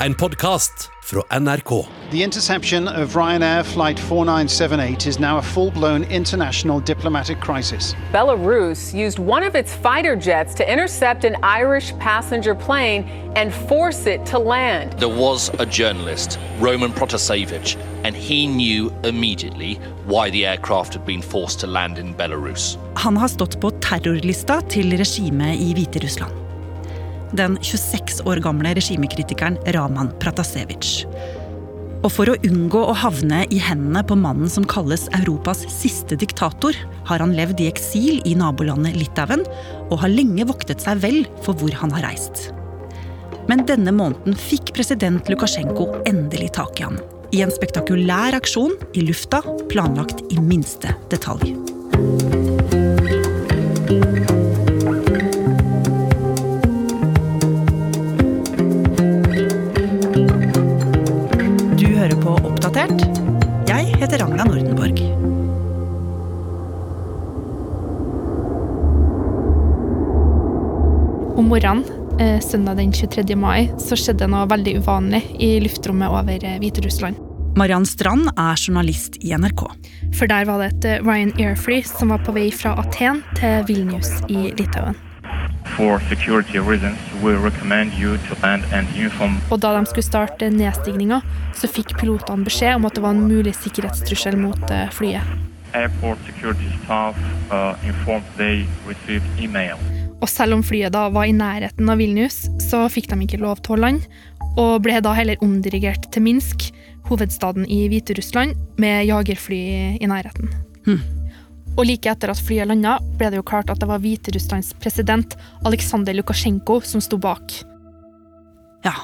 en podkast fra NRK. The interception of Ryanair Flight 4978 is now a full blown international diplomatic crisis. Belarus used one of its fighter jets to intercept an Irish passenger plane and force it to land. There was a journalist, Roman Protasevich, and he knew immediately why the aircraft had been forced to land in Belarus. Han har stått på terrorlista til regimet i Hviterussland. Den 26 år gamle regimekritikeren Raman Pratasevic. Og for å unngå å havne i hendene på mannen som kalles Europas siste diktator, har han levd i eksil i nabolandet Litauen og har lenge voktet seg vel for hvor han har reist. Men denne måneden fikk president Lukasjenko endelig tak i han. I en spektakulær aksjon i lufta, planlagt i minste detalj. Oppdatert. Jeg heter Ragna Nordenborg. Om morgenen eh, søndag den 23. mai så skjedde noe veldig uvanlig i luftrommet over eh, Hviterussland. Mariann Strand er journalist i NRK. For der var det et eh, Ryan Airfree som var på vei fra Aten til Vilnius i Litauen. Reasons. Og da de skulle starte nedstigninga, så fikk pilotene beskjed om at det var en mulig sikkerhetstrussel mot eh, flyet. Staff uh, informed they received email. Og selv om flyet da var i nærheten av Vilnius, så fikk de ikke lov til å lande, og ble da heller omdirigert til Minsk, hovedstaden i Hviterussland, med jagerfly i nærheten. Og like etter at flyet landa, ble det jo klart at det var Hviterusslands president Aleksandr Lukasjenko som sto bak. Ja.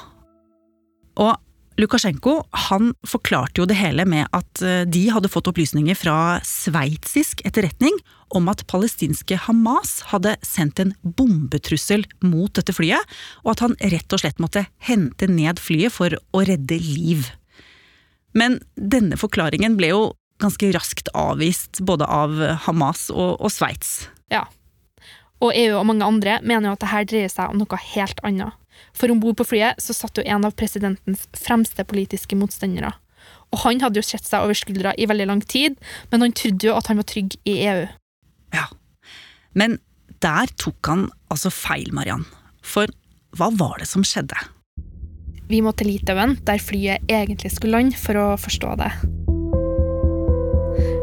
Og Lukasjenko han forklarte jo det hele med at eh, de hadde fått opplysninger fra sveitsisk etterretning om at palestinske Hamas hadde sendt en bombetrussel mot dette flyet, og at han rett og slett måtte hente ned flyet for å redde liv. Men denne forklaringen ble jo ganske raskt avvist både av Hamas og, og Sveits. Ja. Og EU og mange andre mener jo at dette dreier seg om noe helt annet. For om bord på flyet så satt jo en av presidentens fremste politiske motstandere. Og han hadde jo sett seg over skuldra i veldig lang tid, men han trodde jo at han var trygg i EU. Ja. Men der tok han altså feil, Mariann. For hva var det som skjedde? Vi må til Litauen, der flyet egentlig skulle lande, for å forstå det.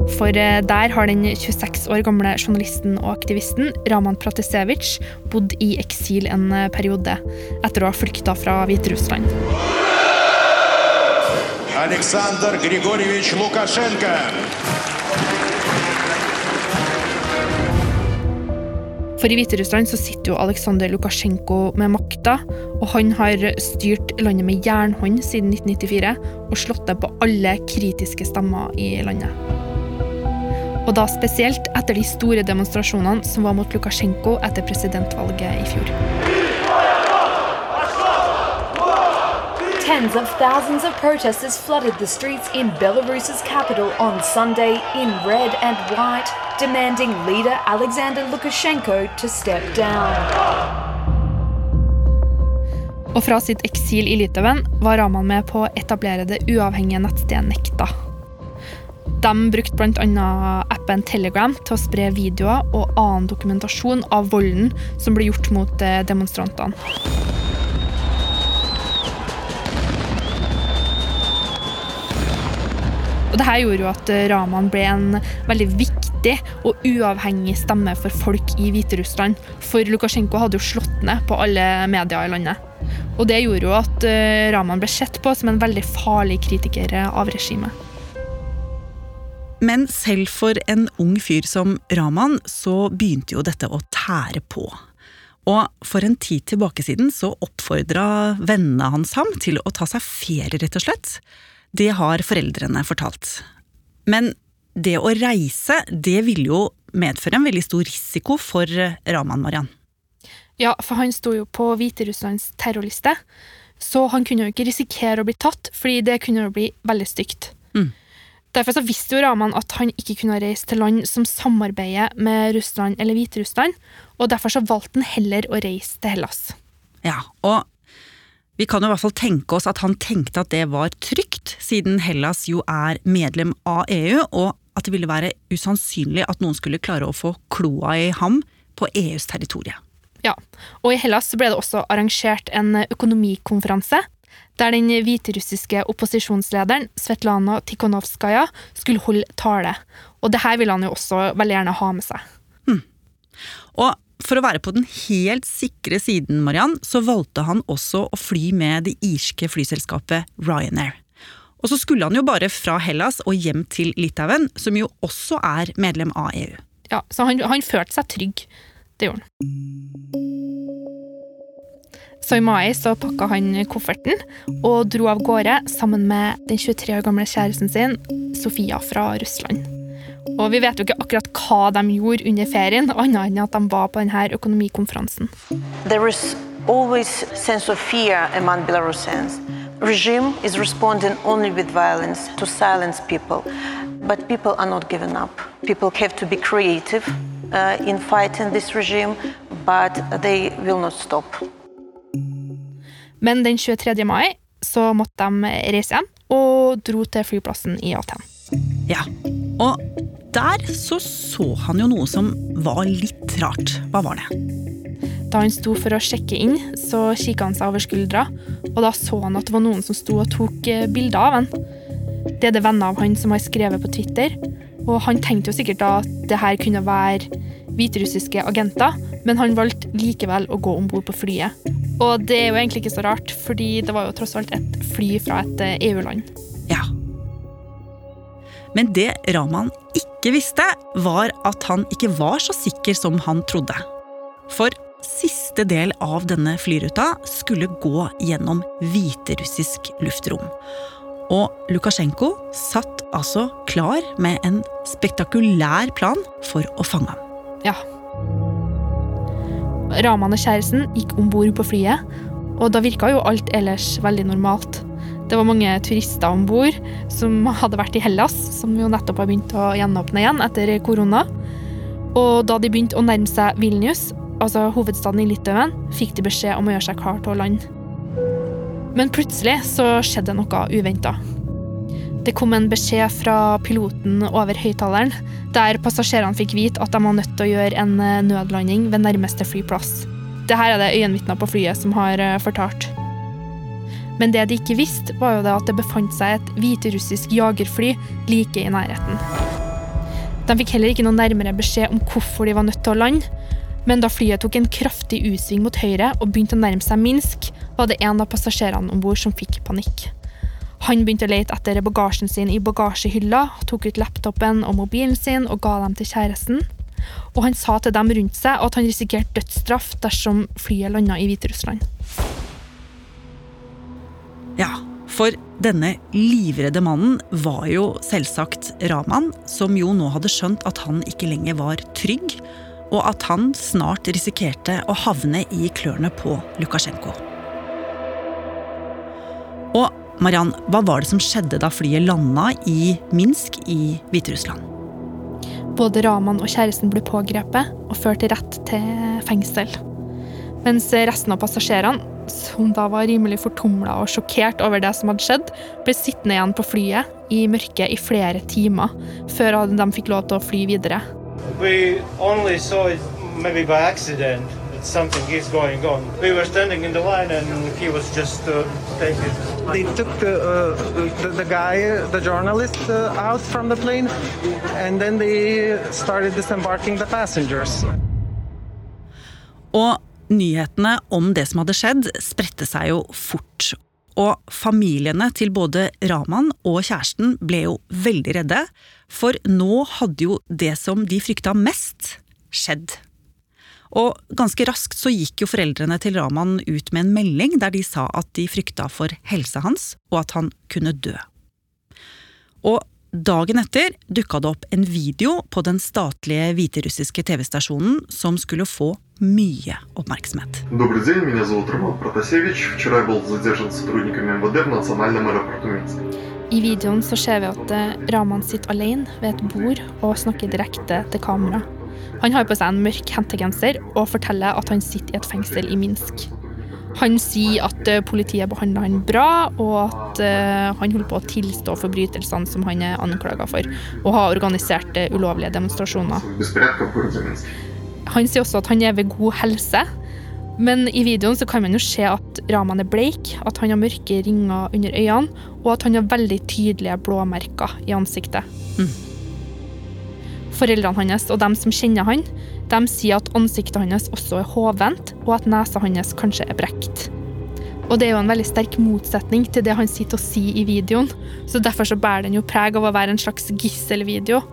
For eh, der har den 26 år gamle journalisten og aktivisten Raman Pratisevic bodd i eksil en eh, periode, etter å ha flykta fra Hviterussland. Aleksandr Grigorjevitsj Lukasjenko! For i Hviterussland så sitter jo Aleksandr Lukasjenko med makta, og han har styrt landet med jernhånd siden 1994 og slått det på alle kritiske stemmer i landet. Og da spesielt etter de store demonstrasjonene som var mot Lukasjenko etter presidentvalget i fjor. Tens of thousands of protesters flooded the streets in Belarus's capital on Sunday in red and white, demanding leader Alexander Lukashenko to step down. Og fra sitt eksil i Litauen var Raman med på å etablere det uavhengige nettstedet Nekta. De brukte bl.a. appen Telegram til å spre videoer og annen dokumentasjon av volden som ble gjort mot eh, demonstrantene. Og Dette gjorde jo at eh, Raman ble en veldig viktig og uavhengig stemme for folk i Hviterussland. For Lukasjenko hadde jo slått ned på alle medier i landet. Og det gjorde jo at eh, Raman ble sett på som en veldig farlig kritiker av regimet. Men selv for en ung fyr som Raman, så begynte jo dette å tære på. Og for en tid tilbake siden så oppfordra vennene hans ham til å ta seg ferie, rett og slett. Det har foreldrene fortalt. Men det å reise, det ville jo medføre en veldig stor risiko for Raman Marian. Ja, for han sto jo på Hviterusslands terrorliste, så han kunne jo ikke risikere å bli tatt, fordi det kunne jo bli veldig stygt. Mm. Derfor så visste jo Raman at han ikke kunne reise til land som samarbeider med Russland eller Hviterussland, og derfor så valgte han heller å reise til Hellas. Ja, og Vi kan jo i hvert fall tenke oss at han tenkte at det var trygt, siden Hellas jo er medlem av EU, og at det ville være usannsynlig at noen skulle klare å få kloa i ham på EUs territorium. Ja, og i Hellas ble det også arrangert en økonomikonferanse, der den hviterussiske opposisjonslederen Svetlana Tikhonovskaja skulle holde tale. Og det her ville han jo også veldig gjerne ha med seg. Hmm. Og for å være på den helt sikre siden, Mariann, så valgte han også å fly med det irske flyselskapet Ryanair. Og så skulle han jo bare fra Hellas og hjem til Litauen, som jo også er medlem av EU. Ja, Så han, han følte seg trygg. Det gjorde han. Så i mai så pakka han kofferten og dro av gårde sammen med den 23 år gamle kjæresten sin, Sofia fra Russland. Og vi vet jo ikke akkurat hva de gjorde under ferien, annet enn at de var på denne økonomikonferansen. There is always sense of fear among Belarusians. Regime is responding only with violence to silence people, but people are not giving up. People have to be creative uh, in fighting this regime, but they will not stop. Men den 23. mai så måtte de reise hjem og dro til flyplassen i Aten. Ja, og der så så han jo noe som var litt rart. Hva var det? Da han sto for å sjekke inn, så kikka han seg over skuldra, og da så han at det var noen som sto og tok eh, bilder av han. Det er det venner av han som har skrevet på Twitter, og han tenkte jo sikkert da at det her kunne være hviterussiske agenter, men han valgte likevel å gå om bord på flyet. Og det er jo egentlig ikke så rart, fordi det var jo tross alt et fly fra et eh, EU-land. Ja. Men det Raman ikke visste, var at han ikke var så sikker som han trodde. For siste del av denne flyruta skulle gå gjennom hviterussisk luftrom. Og Lukasjenko satt altså klar med en spektakulær plan for å fange ham. Ja. Raman og kjæresten gikk om bord på flyet, og da virka jo alt ellers veldig normalt. Det var mange turister om bord som hadde vært i Hellas, som jo nettopp har begynt å gjenåpne igjen etter korona. Og da de begynte å nærme seg Vilnius, altså hovedstaden i Litauen, fikk de beskjed om å gjøre seg klar til å lande. Men plutselig så skjedde noe uventa. Det kom en beskjed fra piloten over høyttaleren, der passasjerene fikk vite at de var nødt til å gjøre en eh, nødlanding ved nærmeste flyplass. Dette er det øyenvitner på flyet som har eh, fortalt. Men det de ikke visste, var jo det at det befant seg et hviterussisk jagerfly like i nærheten. De fikk heller ikke noe nærmere beskjed om hvorfor de var nødt til å lande, men da flyet tok en kraftig utsving mot høyre og begynte å nærme seg Minsk, var det en av passasjerene om bord som fikk panikk. Han begynte å lete etter bagasjen sin i bagasjehylla, tok ut laptopen og mobilen sin og ga dem til kjæresten. Og han sa til dem rundt seg at han risikerte dødsstraff dersom flyet landa i Hviterussland. Ja, for denne livredde mannen var jo selvsagt Raman, som jo nå hadde skjønt at han ikke lenger var trygg, og at han snart risikerte å havne i klørne på Lukasjenko. Og Mariann, hva var det som skjedde da flyet landa i Minsk i Hviterussland? Både Raman og kjæresten ble pågrepet og ført rett til fengsel. Mens resten av passasjerene, som da var rimelig fortumla og sjokkert over det som hadde skjedd, ble sittende igjen på flyet i mørket i flere timer før de fikk lov til å fly videre. We only saw it maybe by accident something is going on. We were standing in the line and he was just uh, taken. They took the, uh, the, the guy, the journalist, uh, out from the plane, and then they started disembarking the passengers. Og nyhetene om det som hadde skjedd, spredte seg jo fort. Og familiene til både Raman og kjæresten ble jo veldig redde, for nå hadde jo det som de frykta mest, skjedd. Og ganske raskt så gikk jo foreldrene til Raman ut med en melding der de sa at de frykta for helsa hans, og at han kunne dø. Og dagen etter dukka det opp en video på den statlige hviterussiske TV-stasjonen som skulle få mye oppmerksomhet. I videoen så ser vi at eh, Raman sitter alene ved et bord og snakker direkte til kameraet. Han har på seg en mørk hentegenser og forteller at han sitter i et fengsel i Minsk. Han sier at eh, politiet behandler han bra, og at uh, han holder på å tilstå forbrytelsene som han er anklaga for, og har organisert uh, ulovlige demonstrasjoner. Han sier også at han er ved god helse, men i videoen kan man jo se at Raman er bleik, at han har mørke ringer under øynene, og at han har veldig tydelige blåmerker i ansiktet. Mm. Foreldrene hans og dem som kjenner han, de sier at ansiktet hans også er hovent, og at nesa hans kanskje er brekt. Og det er jo en veldig sterk motsetning til det han sitter og sier i videoen, så derfor så bærer den jo preg av å være en slags gisselvideo.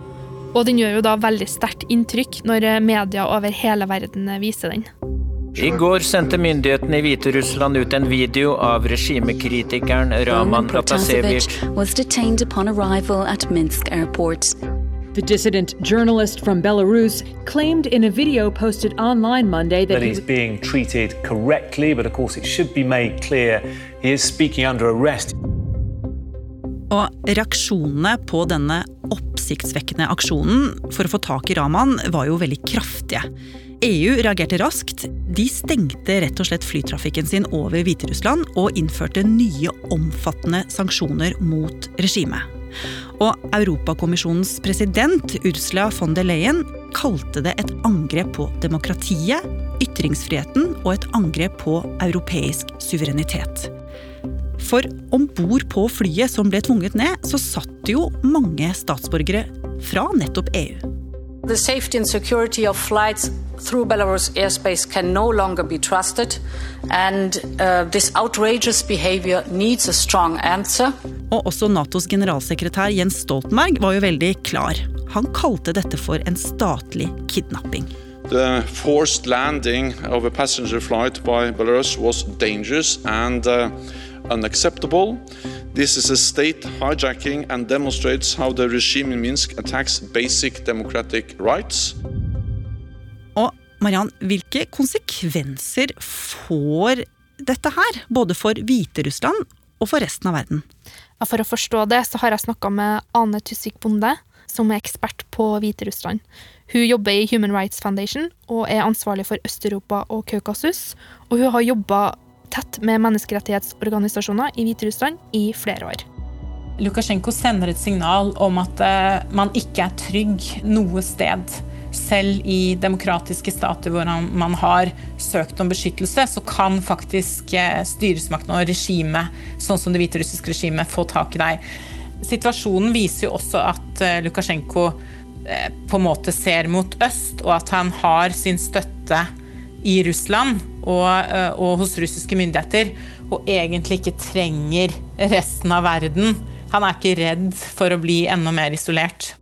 Og den gjør jo da veldig sterkt inntrykk når media over hele verden viser den. I går sendte myndighetene i Hviterussland ut en video av regimekritikeren Raman Protasevich. The dissident journalist from Belarus claimed in a video posted online Monday that, that he's being treated correctly, but of course it should be made clear he is speaking under arrest. Og reaksjonene på denne oppsiktsvekkende aksjonen for å få tak i Raman var jo veldig kraftige. EU reagerte raskt. De stengte rett og slett flytrafikken sin over Hviterussland og innførte nye omfattende sanksjoner mot regimet. Og Europakommisjonens president Ursula von der Leyen kalte det et angrep på demokratiet, ytringsfriheten og et angrep på europeisk suverenitet. For om bord på flyet som ble tvunget ned, så satt jo mange statsborgere fra nettopp EU. The safety and security of flights through Belarus airspace can no longer be trusted, and uh, this outrageous behavior needs a strong answer. Og også Natos generalsekretær Jens Stoltenberg var jo veldig klar. Han kalte dette for en statlig kidnapping. The forced landing of a passenger flight by Belarus was dangerous and uh, unacceptable. This is a state hijacking and demonstrates how the regime in Minsk attacks basic democratic rights. Mariann, hvilke konsekvenser får dette her? Både for Hviterussland og for resten av verden? Ja, for å forstå det, så har jeg snakka med Ane Tusvik Bonde, som er ekspert på Hviterussland. Hun jobber i Human Rights Foundation og er ansvarlig for Øst-Europa og Kaukasus. Og hun har jobba tett med menneskerettighetsorganisasjoner i Hviterussland i flere år. Lukasjenko sender et signal om at eh, man ikke er trygg noe sted. Selv i demokratiske stater hvor man har søkt om beskyttelse, så kan faktisk styresmakten styresmaktene og regimet, sånn som det hviterussiske regimet, få tak i deg. Situasjonen viser jo også at eh, Lukasjenko på en måte ser mot øst, og at han har sin støtte i Russland og, eh, og, hos russiske myndigheter, og egentlig ikke trenger resten av verden. Han er ikke redd for å bli enda mer isolert.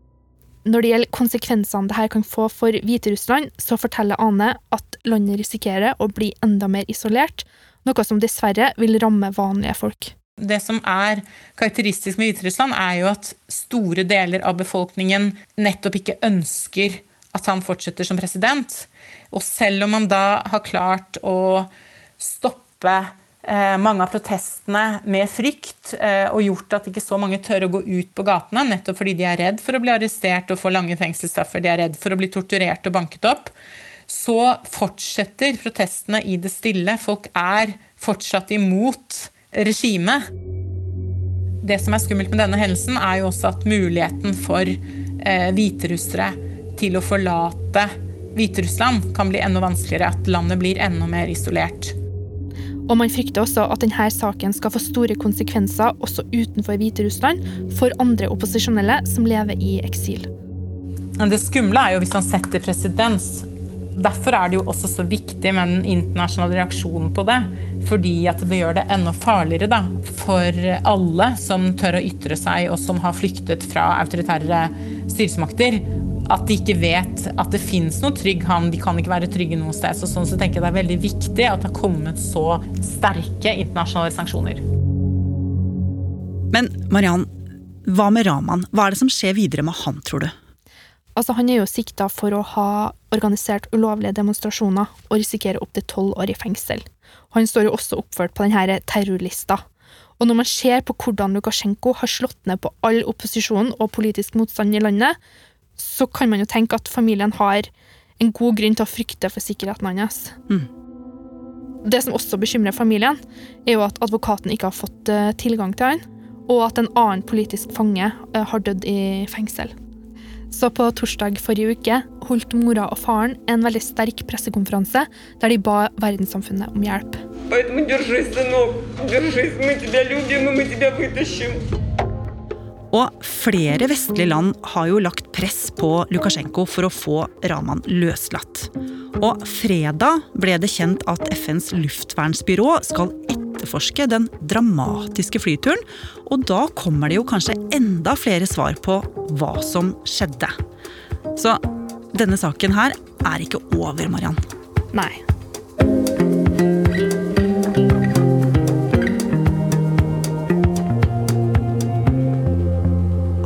Når det gjelder konsekvensene dette kan få for Hviterussland, så forteller Ane at landet risikerer å bli enda mer isolert, noe som dessverre vil ramme vanlige folk. Det som er karakteristisk med Hviterussland, er jo at store deler av befolkningen nettopp ikke ønsker at han fortsetter som president. Og selv om han da har klart å stoppe mange av protestene med frykt, eh, og gjort at ikke så mange tør å gå ut på gatene, nettopp fordi de er redd for å bli arrestert og få lange fengselsstraffer, de er redd for å bli torturert og banket opp, så fortsetter protestene i det stille. Folk er fortsatt imot regimet. Det som er skummelt med denne hendelsen, er jo også at muligheten for eh, hviterussere til å forlate Hviterussland kan bli enda vanskeligere, at landet blir enda mer isolert. Og man frykter også at denne saken skal få store konsekvenser også utenfor Hviterussland for andre opposisjonelle som lever i eksil. Det skumle er jo hvis han setter presedens. Derfor er det jo også så viktig med den internasjonale reaksjonen på det. Fordi at det gjør det enda farligere da, for alle som tør å ytre seg, og som har flyktet fra autoritære styresmakter at de ikke vet at det fins noe trygg havn. De kan ikke være trygge noe sted. Så sånn så tenker jeg det er veldig viktig at det har kommet så sterke internasjonale sanksjoner. Men Mariann, hva med Raman? Hva er det som skjer videre med han, tror du? Altså, han er jo sikta for å ha organisert ulovlige demonstrasjoner og risikerer opptil tolv år i fengsel. Han står jo også oppført på denne terrorlista. Og når man ser på hvordan Lukasjenko har slått ned på all opposisjon og politisk motstand i landet, så kan man jo tenke at familien har en god grunn til å frykte for sikkerheten hans. Mm. Det som også bekymrer familien, er jo at advokaten ikke har fått eh, tilgang til han, og at en annen politisk fange eh, har dødd i fengsel. Så på torsdag forrige uke holdt mora og faren en veldig sterk pressekonferanse der de ba verdenssamfunnet om hjelp. Derfor, og flere vestlige land har jo lagt press på Lukasjenko for å få Raman løslatt. Og fredag ble det kjent at FNs luftvernsbyrå skal etterforske den dramatiske flyturen. Og da kommer det jo kanskje enda flere svar på hva som skjedde. Så denne saken her er ikke over, Mariann. Nei.